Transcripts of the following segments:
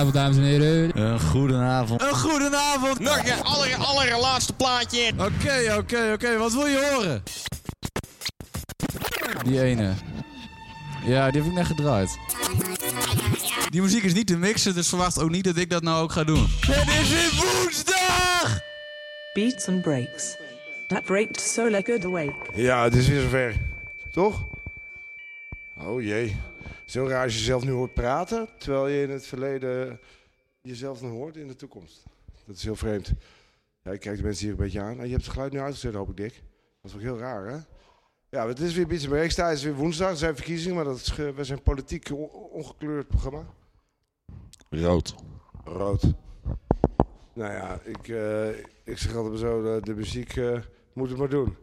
Goedenavond, dames en heren. Een goedenavond. Een goedenavond. Nog een aller, allerlaatste plaatje. Oké, oké, oké. Wat wil je horen? Die ene. Ja, die heb ik net gedraaid. Die muziek is niet te mixen, dus verwacht ook niet dat ik dat nou ook ga doen. Het is weer woensdag! Beats and breaks. That breaks so lekker the wake. Ja, het is weer zover. Toch? Oh jee. Zo raar als je jezelf nu hoort praten, terwijl je in het verleden jezelf nog hoort in de toekomst. Dat is heel vreemd. Ja, ik kijk de mensen hier een beetje aan. En je hebt het geluid nu uitgezet, hoop ik, Dick. Dat is ook heel raar, hè? Ja, het is weer Beats and Breaks. Het is weer woensdag. Er zijn verkiezingen, maar dat is, we zijn een politiek on- ongekleurd programma. Rood. Rood. Nou ja, ik, eh, ik zeg altijd zo, de, de muziek eh, moet het maar doen.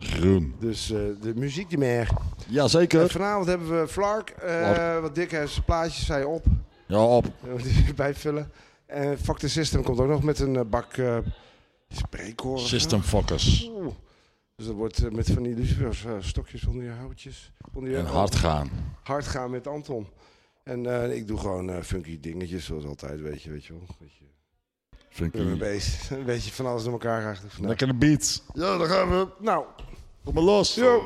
Groen. Dus eh, de muziek die meer. Jazeker. En vanavond hebben we Flark, eh, wat dik heeft zijn plaatjes, zei op. Ja, op. Bijvullen. En Fuck the System komt ook nog met een eh, bak eh spreekkoren. zo. System Focus. Oeh. Dus dat wordt met van die lucifers, stokjes onder je houtjes. Onder je En hard gaan. hard gaan met Anton. En eh, ik doe gewoon funky dingetjes, zoals altijd, weet je, weet je wel. Weet je. Funky. Een beetje van alles door elkaar graag. vandaag. Lekkere beats. Ja, daar gaan we. Nou, I'm a lawsuit.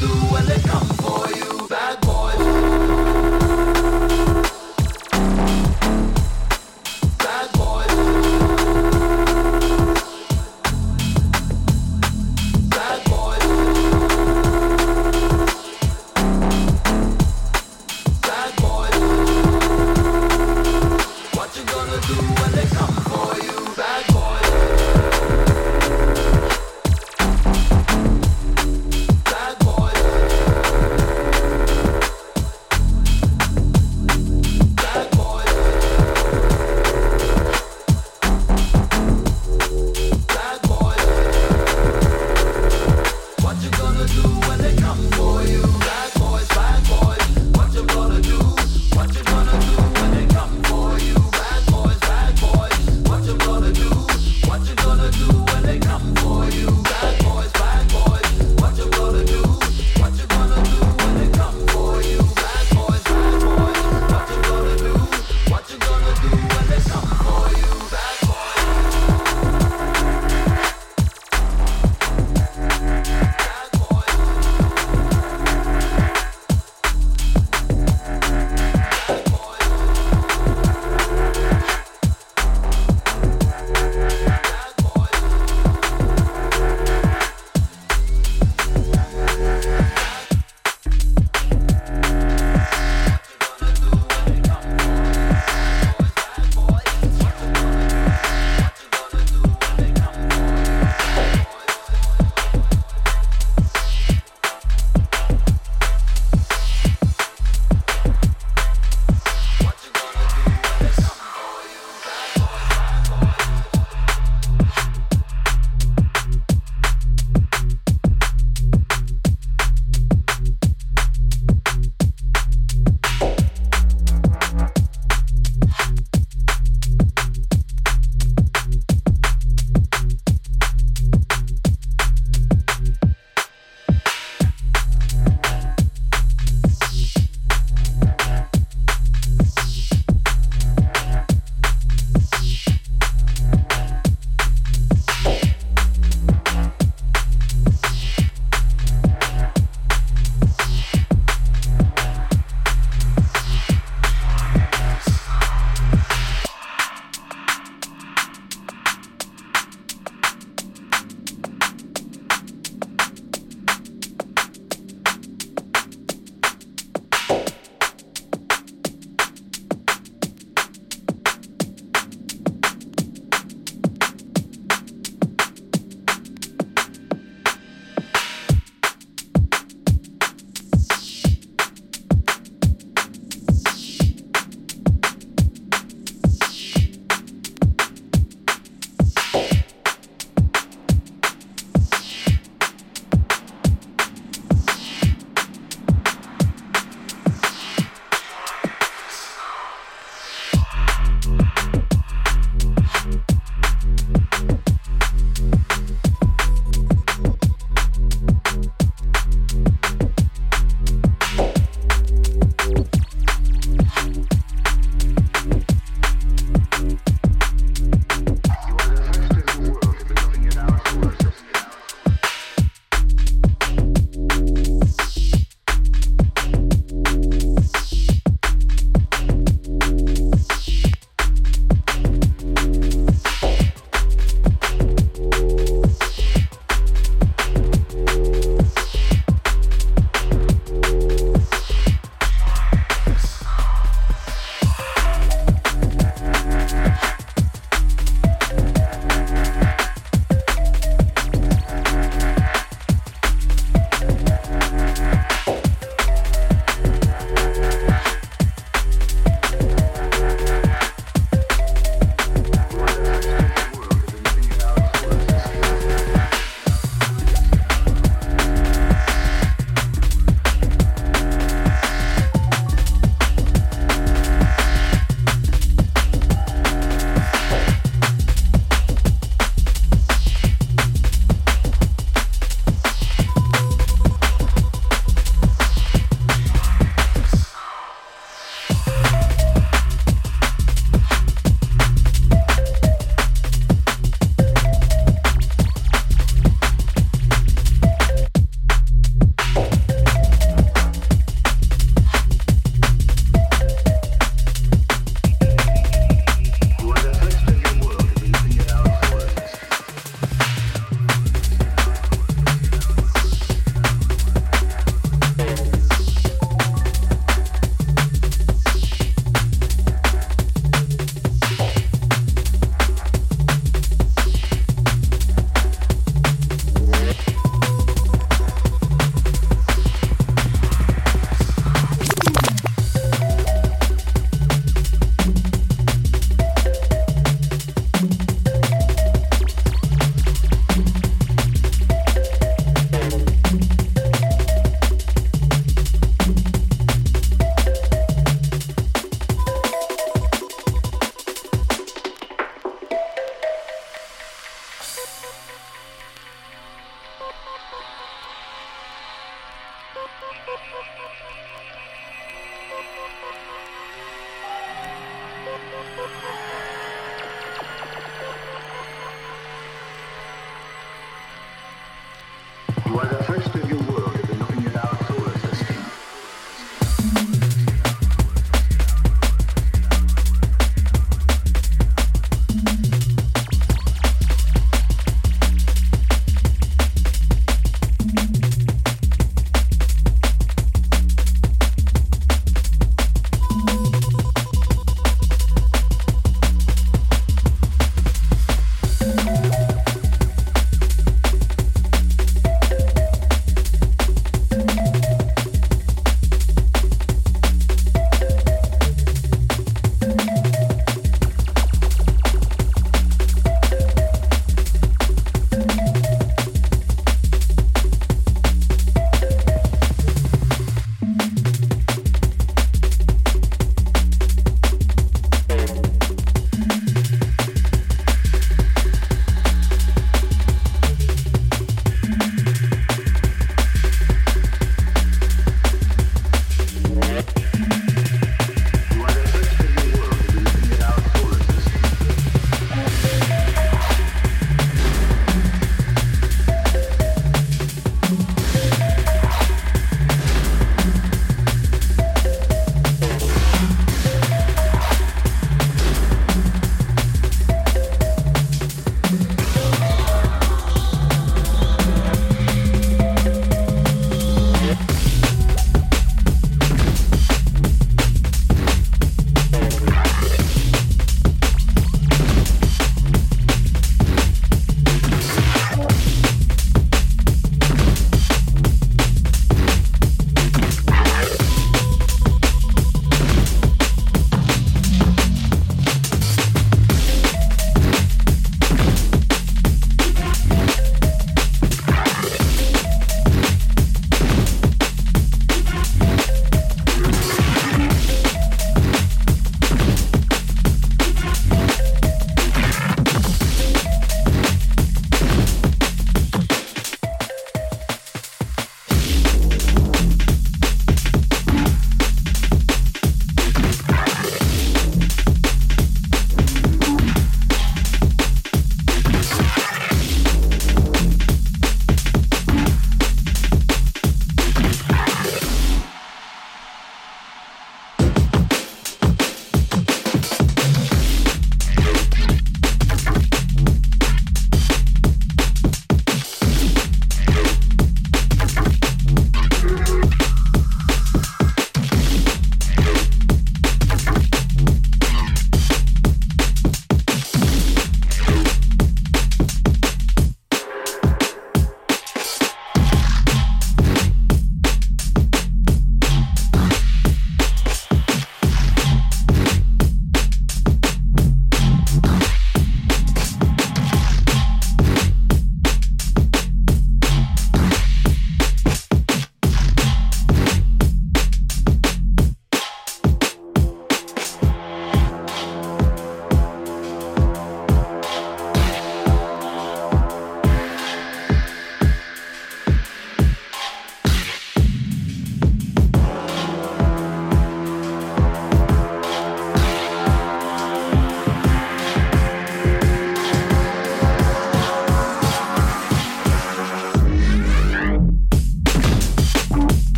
Do when they come for you? Bad.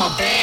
my bag.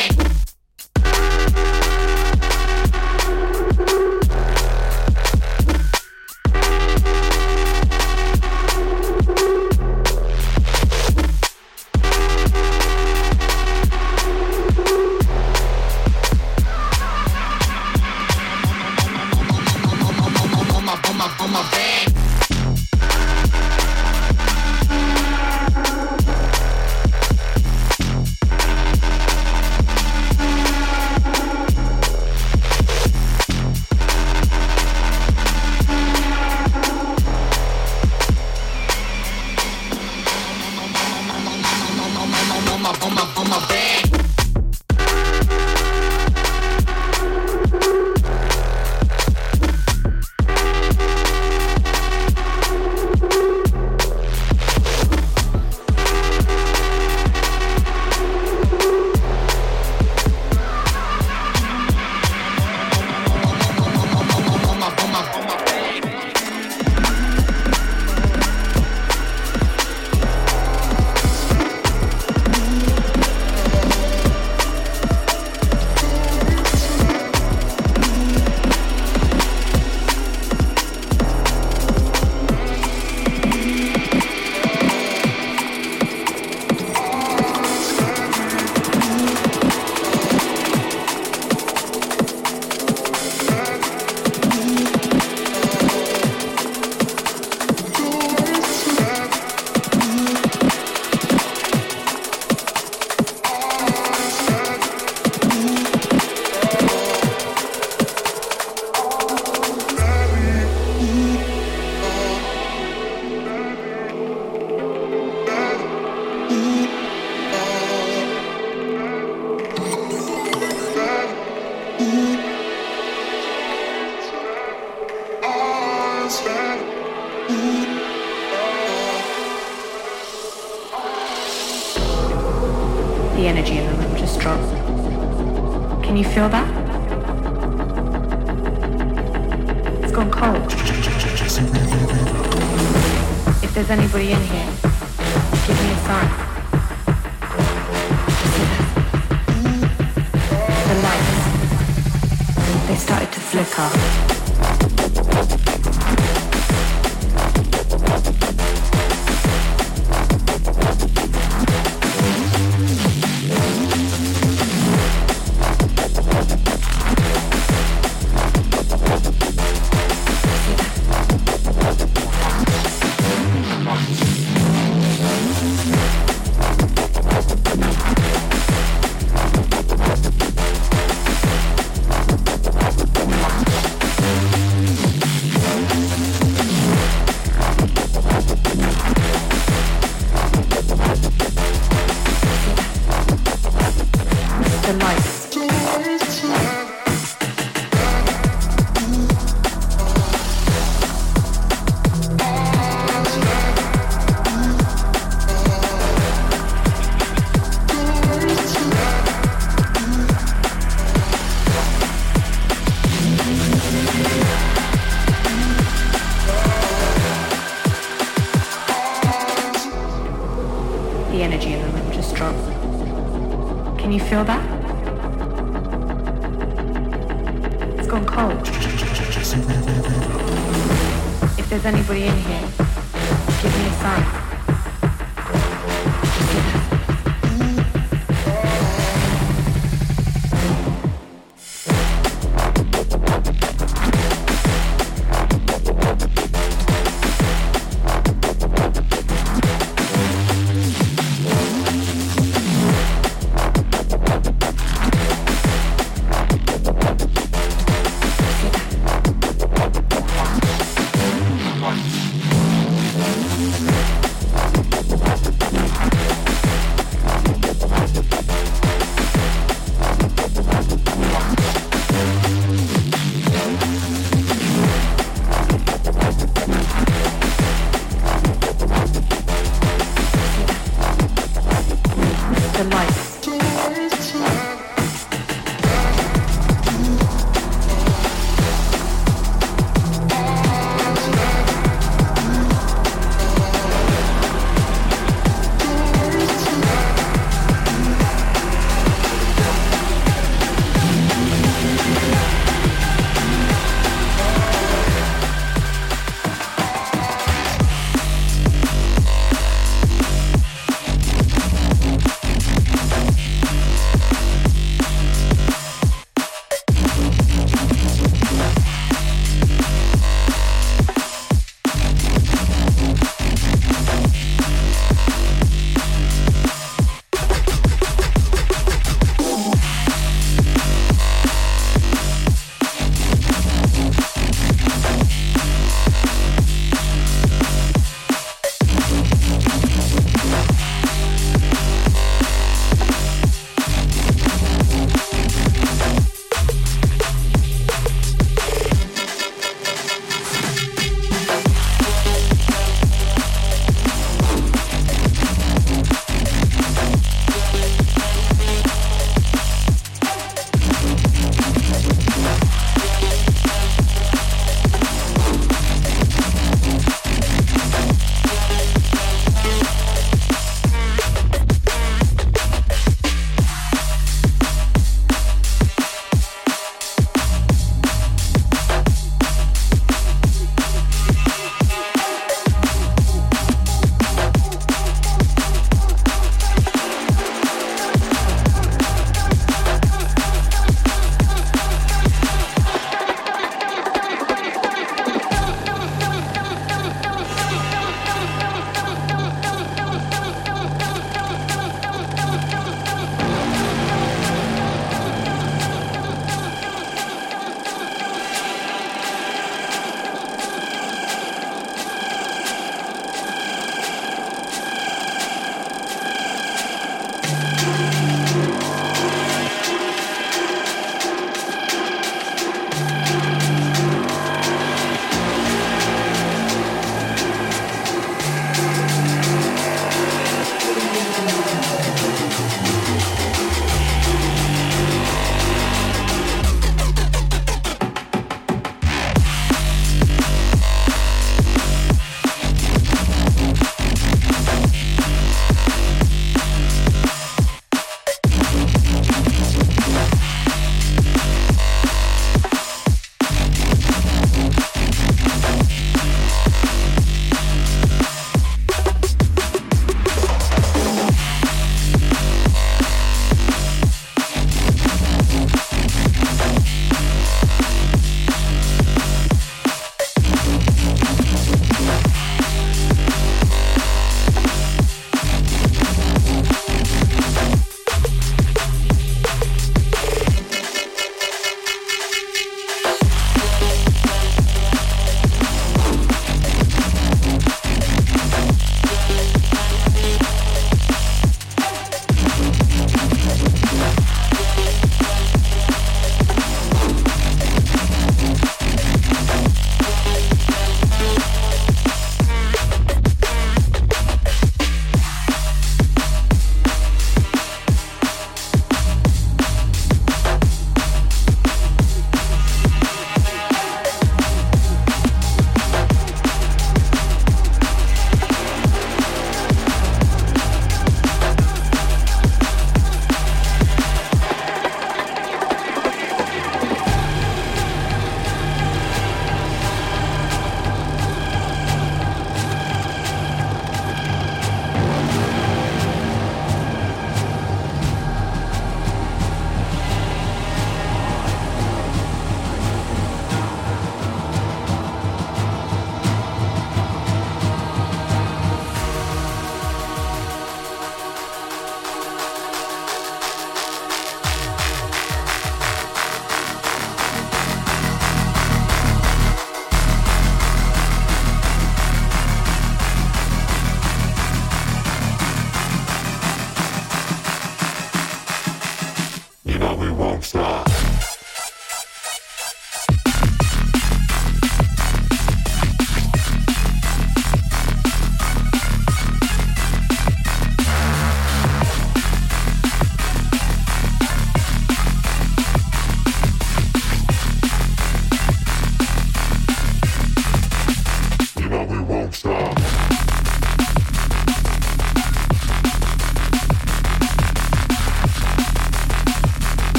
won't stop.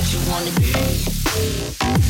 what you wanna be.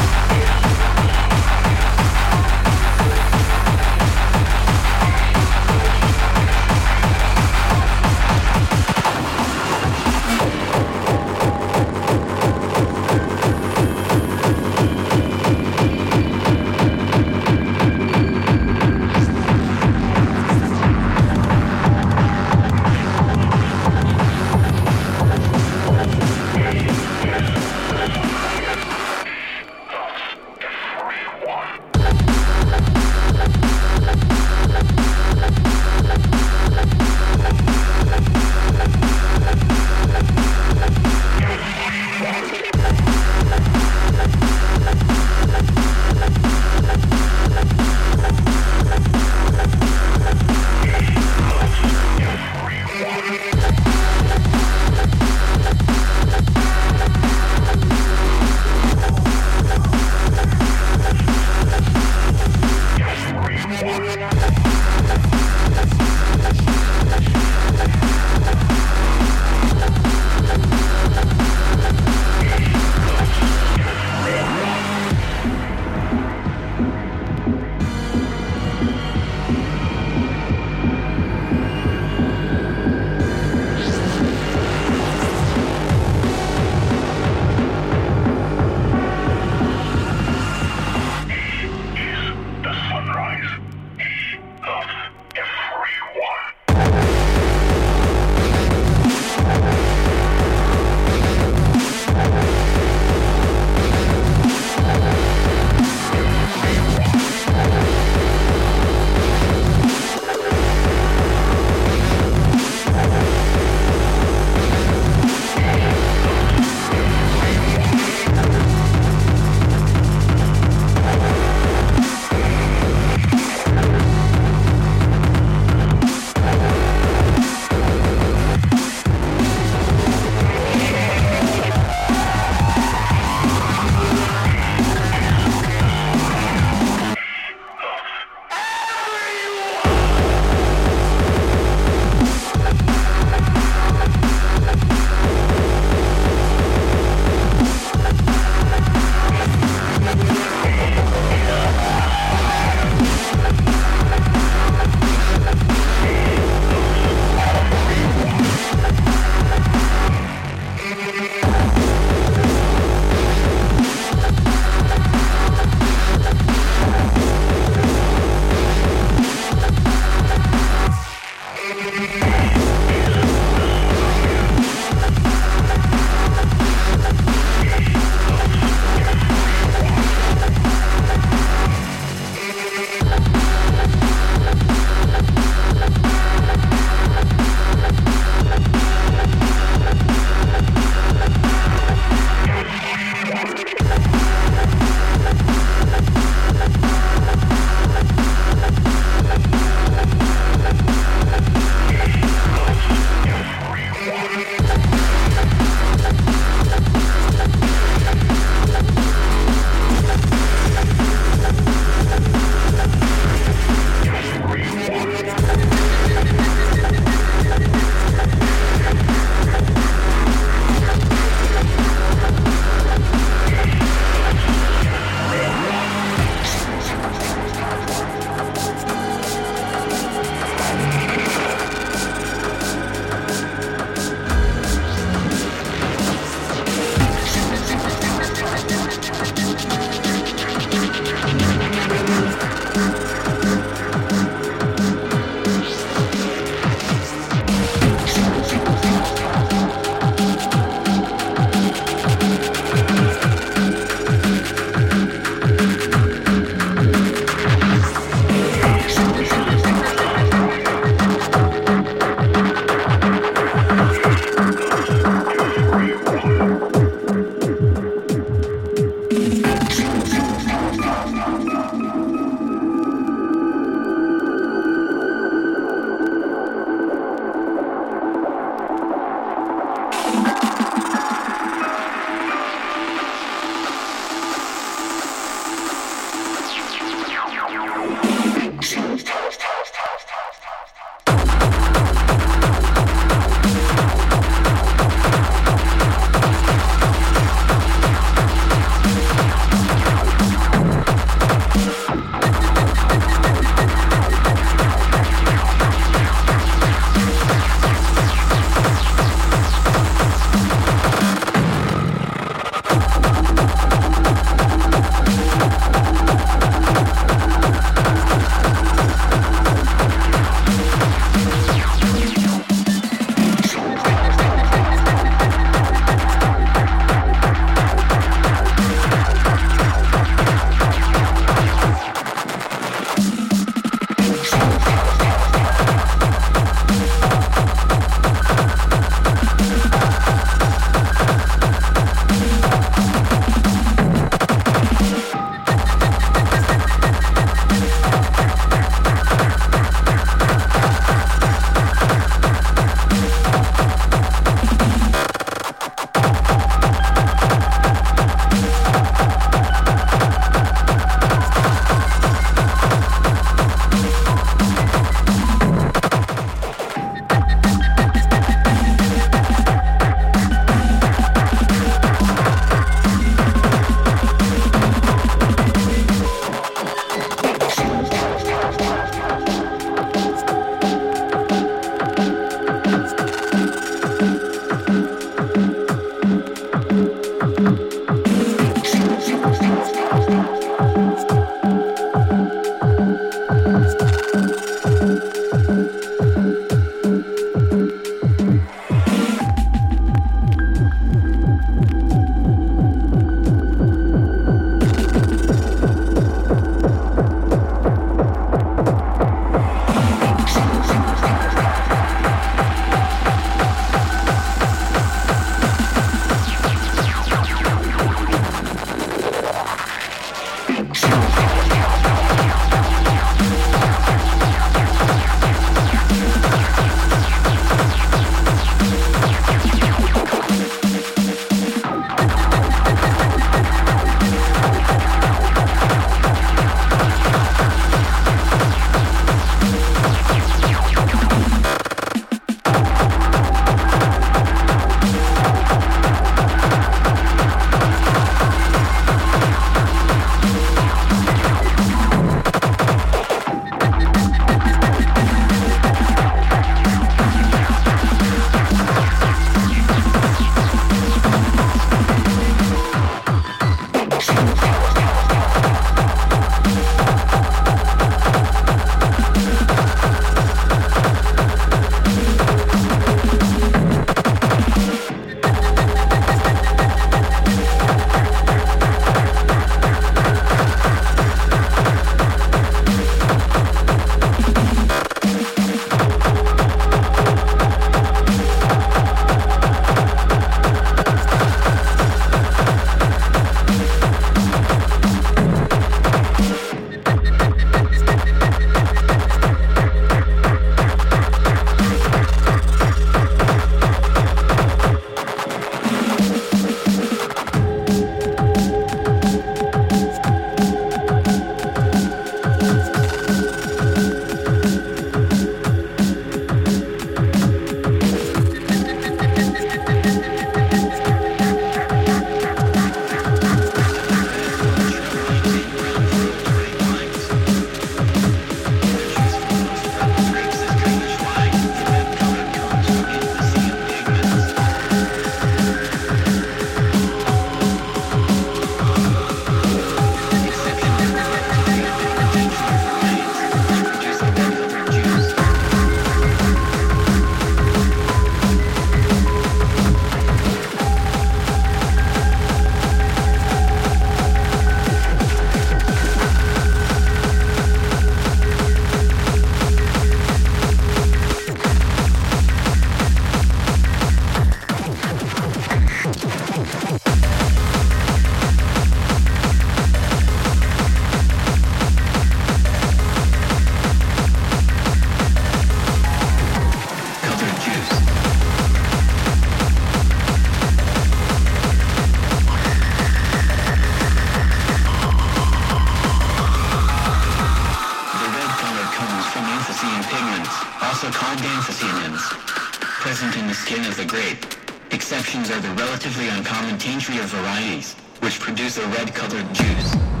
kin of the grape. Exceptions are the relatively uncommon Taintree varieties, which produce a red-colored juice.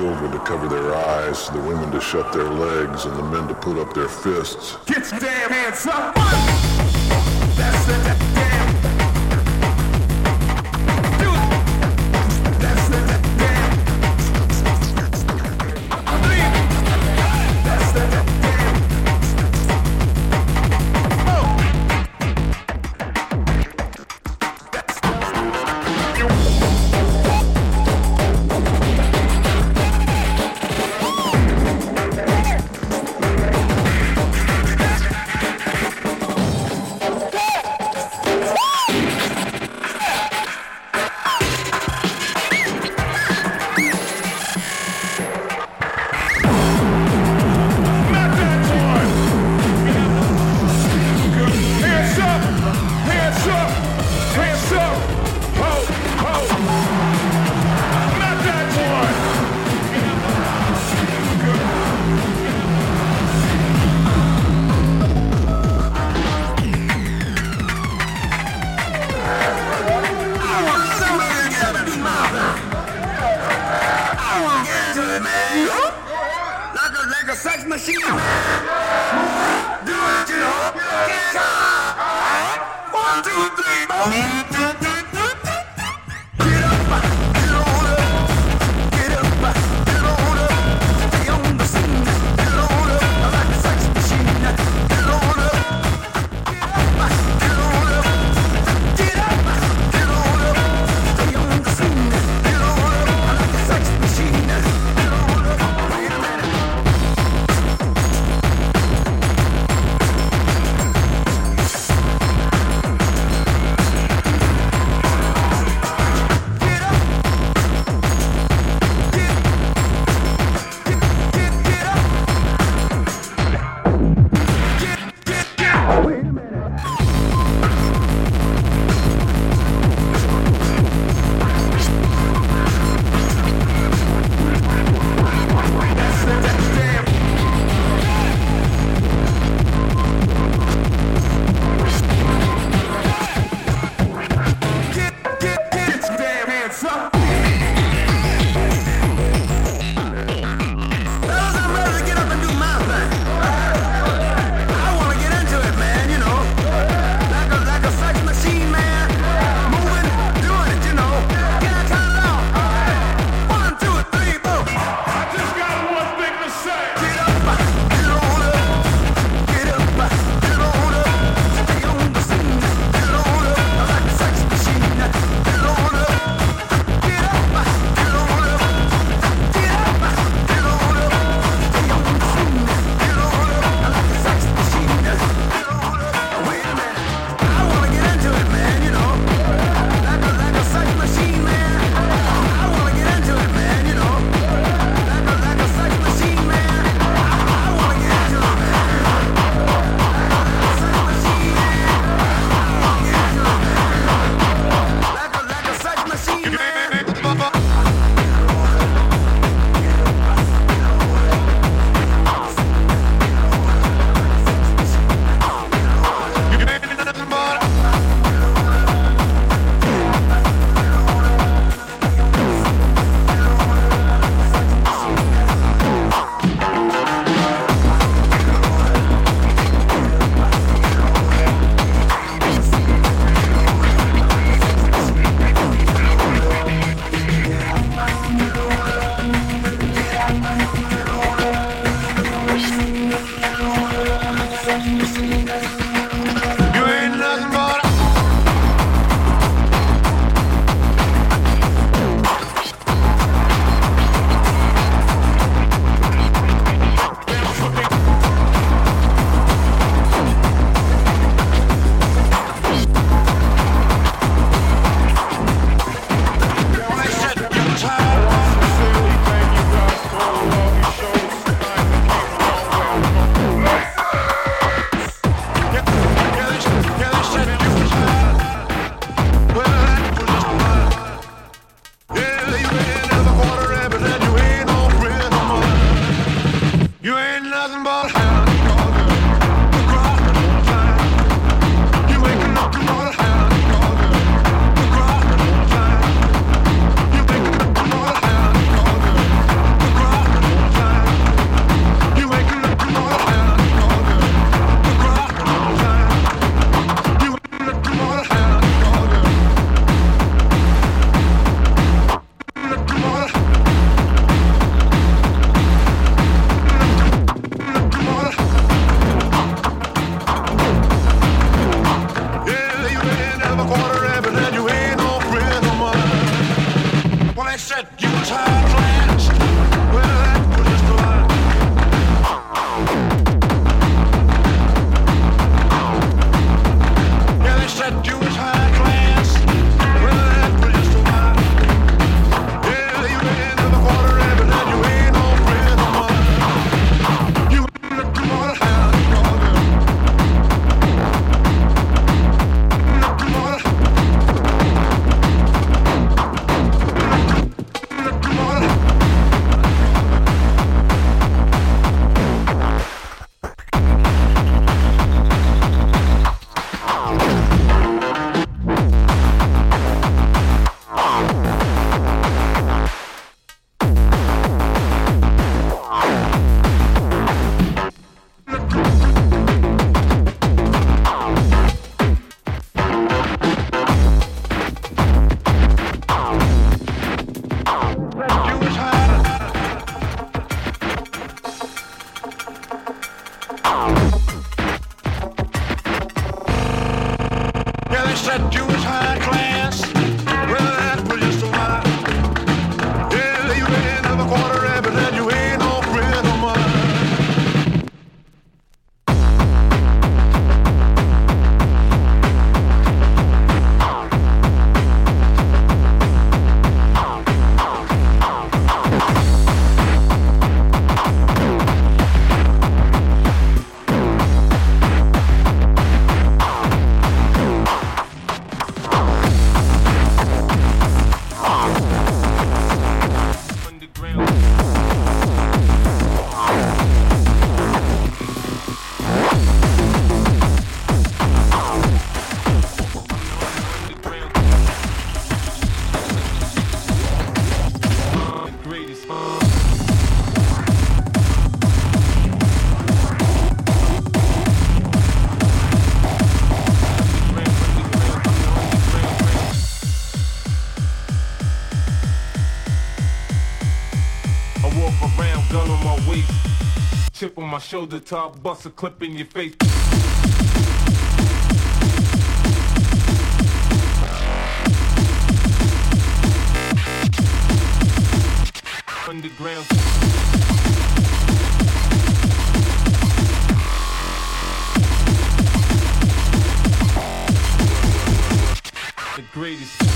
children to cover their eyes, the women to shut their legs, and the men to put up their fists. Get your damn hands up! My shoulder, top, bust a clip in your face. Underground. The greatest.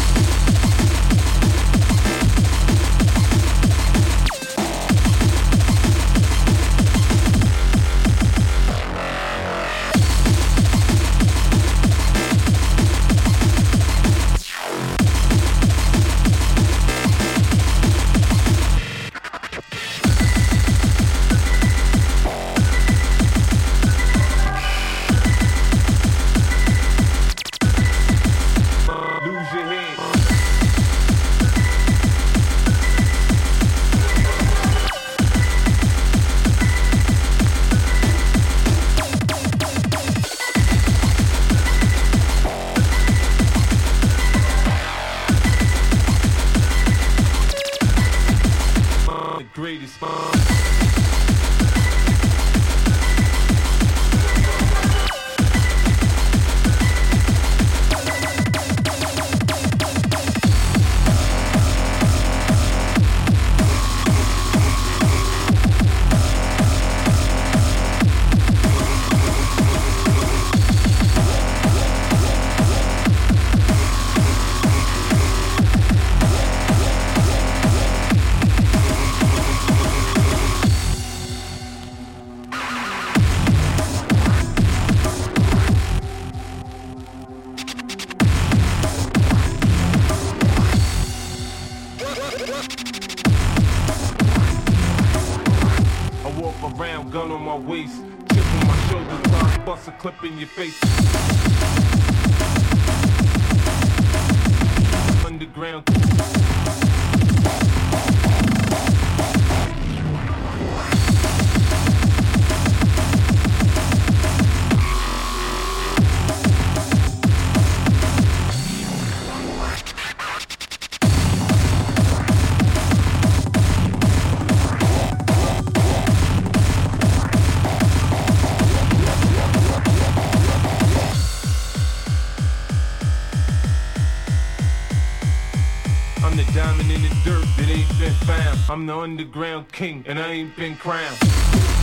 The underground king, and I ain't been crowned.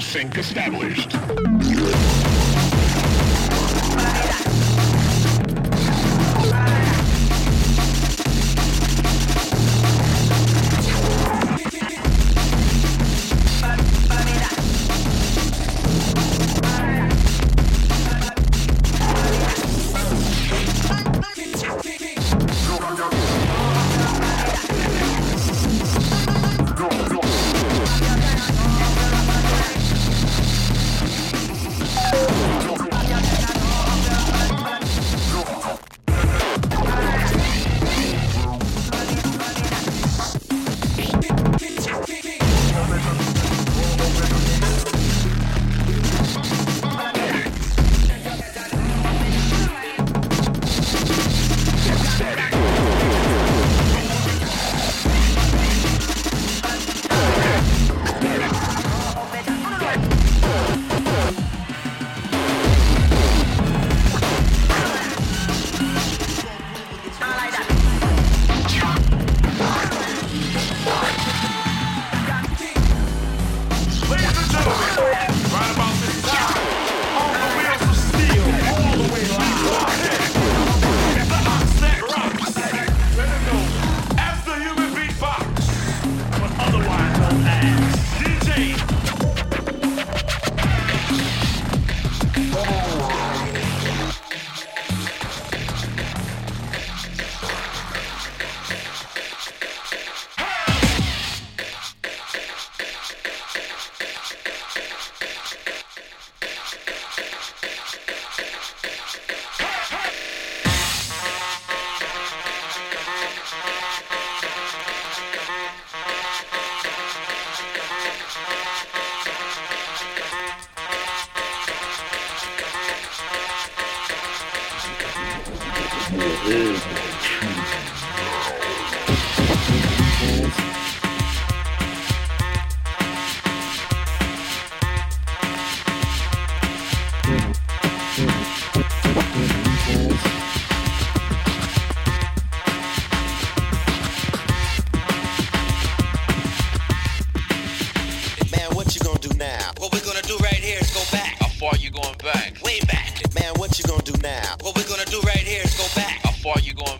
sync established.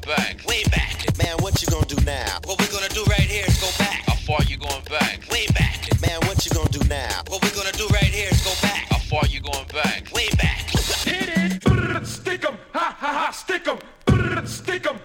going back? Way back. Man, what you gonna do now? What we gonna do right here is go back. How far you going back? Way back. Man, what you gonna do now? What we gonna do right here is go back. How far you going back? Way back. Hit it. Stick 'em. Ha ha ha. Stick 'em. Stick 'em.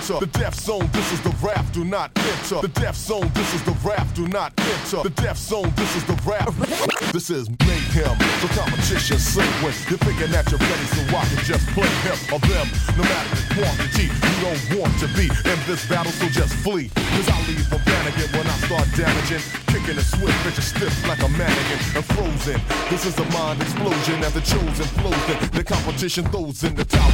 Enter. The death zone, this is the rap, do not enter. The death zone, this is the rap, do not enter. The death zone, this is the rap. This is mayhem, so competition sing when you're thinking that you're ready, so I can just play him or them. No matter the quantity, you don't want to be in this battle, so just flee. Cause I leave for Brannigan when I start damaging. Kicking a swift, bitch stiff like a mannequin and frozen. This is a mind explosion as the chosen flows in. The competition throws in the towel.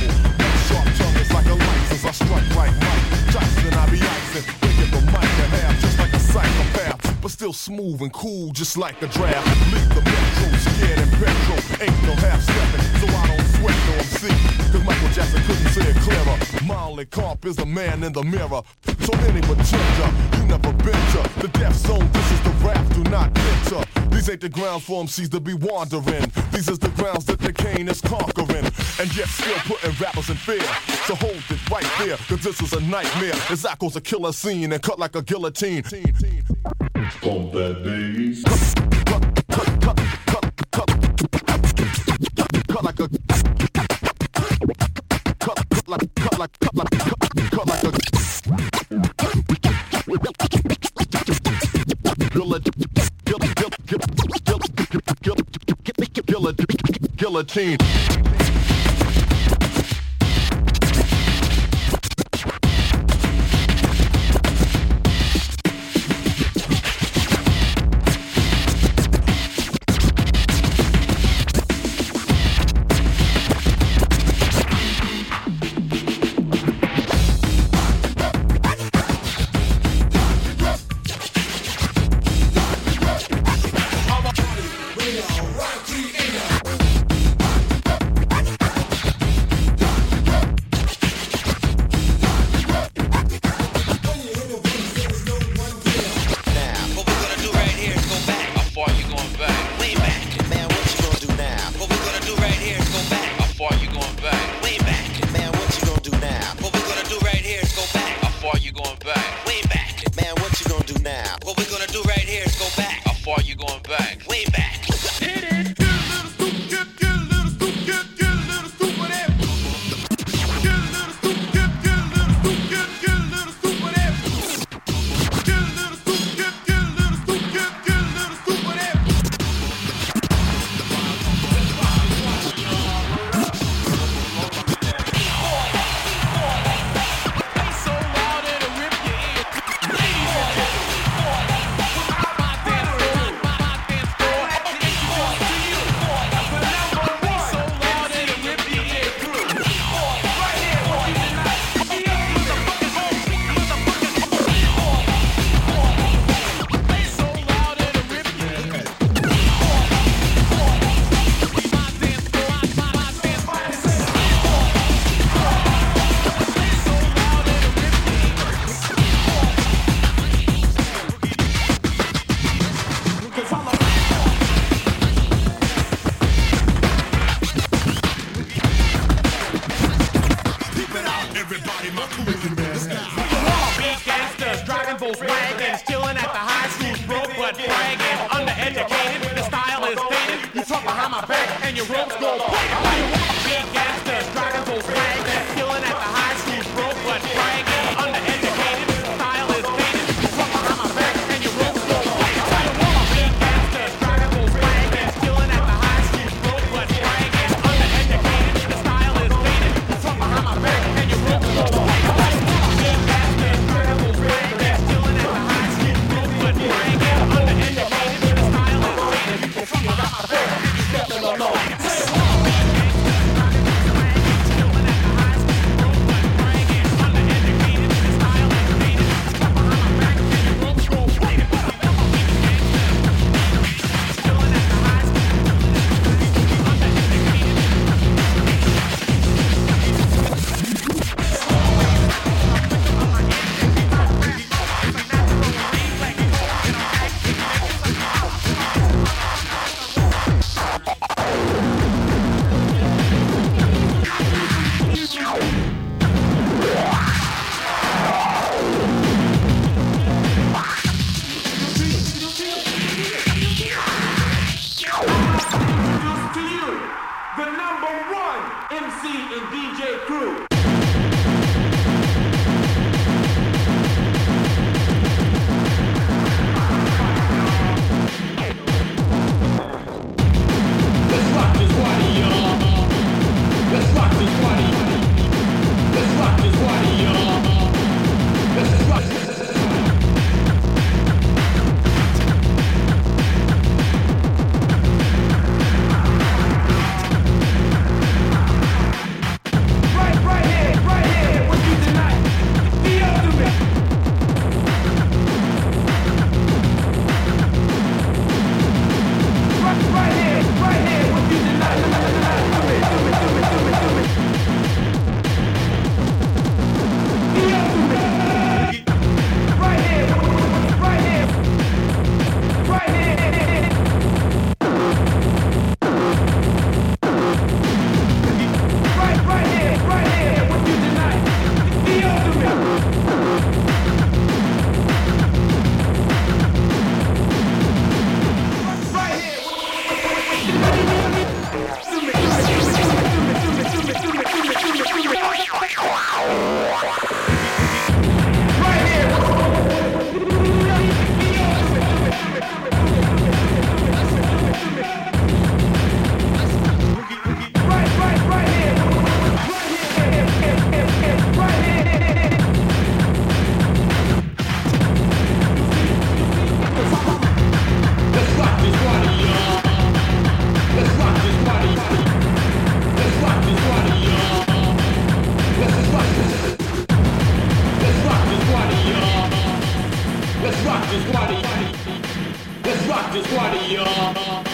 Sharp tongue is like a license, strike like Mike. Tyson, I be icing, breaking the mic in half just like a psychopath. But still smooth and cool, just like a draft. Leave the metro, scared and petrol. Ain't no half stepping, so I don't sweat no MC. Cause Michael Jackson couldn't say it clearer. Molly Carp is the man in the mirror. So any pretender, you never to the death zone. This is the rap, do not enter. These ain't the grounds for MCs to be wandering. These is the grounds that the cane is conquering. And yet still putting rappers in fear. So hold it right there, cause this is a nightmare. Goes a killer scene and cut like a guillotine. Pump that bass. Cut, cut, cut, cut, cut, like a cut, cut like cut like cut like cut, like a guillotine. Undereducated, just what are you?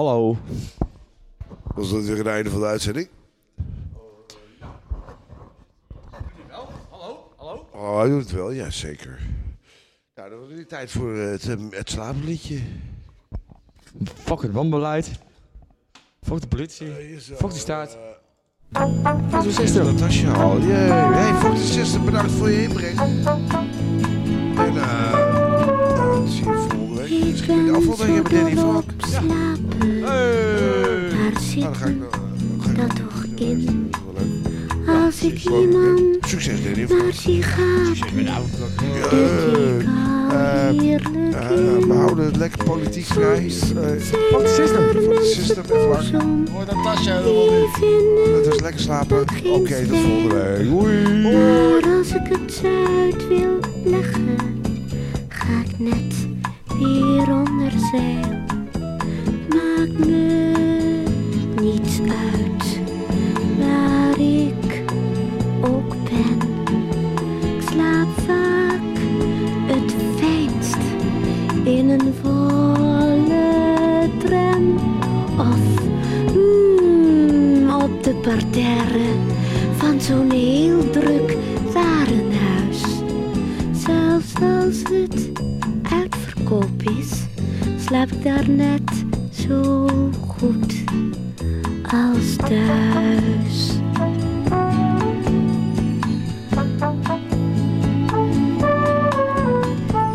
Hallo. Was dat weer het einde van de uitzending? Oh, hij doet het wel, ja zeker. Nou, dan wordt het tijd voor het, eh, het slaapliedje. Fuck het wanbeleid. Fuck de politie. Fuck de staat. Fuck de system. Natasja al. Jee. Hey, fuck de system. Bedankt voor je inbreng. En eh... in de hebben Danny Frank. Ja. Hey. Nou, dan ga ik nog... dat toch in. Als ik iemand Succes, Danny naar zie gaan, Succes met de auto. we houden het lekker politiek vrij. Uh, Fuck de system. En Frank. Hoor Natasja helemaal niet. Dat was lekker slapen. Oké, tot volgende week. Hoi. Maar als ik het uit wil leggen, ga ik net weer onder zeil. Maakt me niets uit waar ik ook ben. Ik slaap vaak het fijnst in een volle tram of mm, op de parterre van zo'n heel druk warenhuis. Zelfs als het is, slaap ik daar net zo goed als thuis.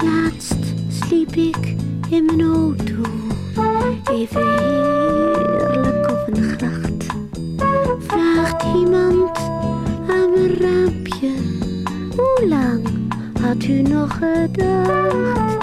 Laatst sliep ik in mijn auto, even heerlijk op een gracht. Vraagt iemand aan mijn raampje, hoe lang had u nog gedacht?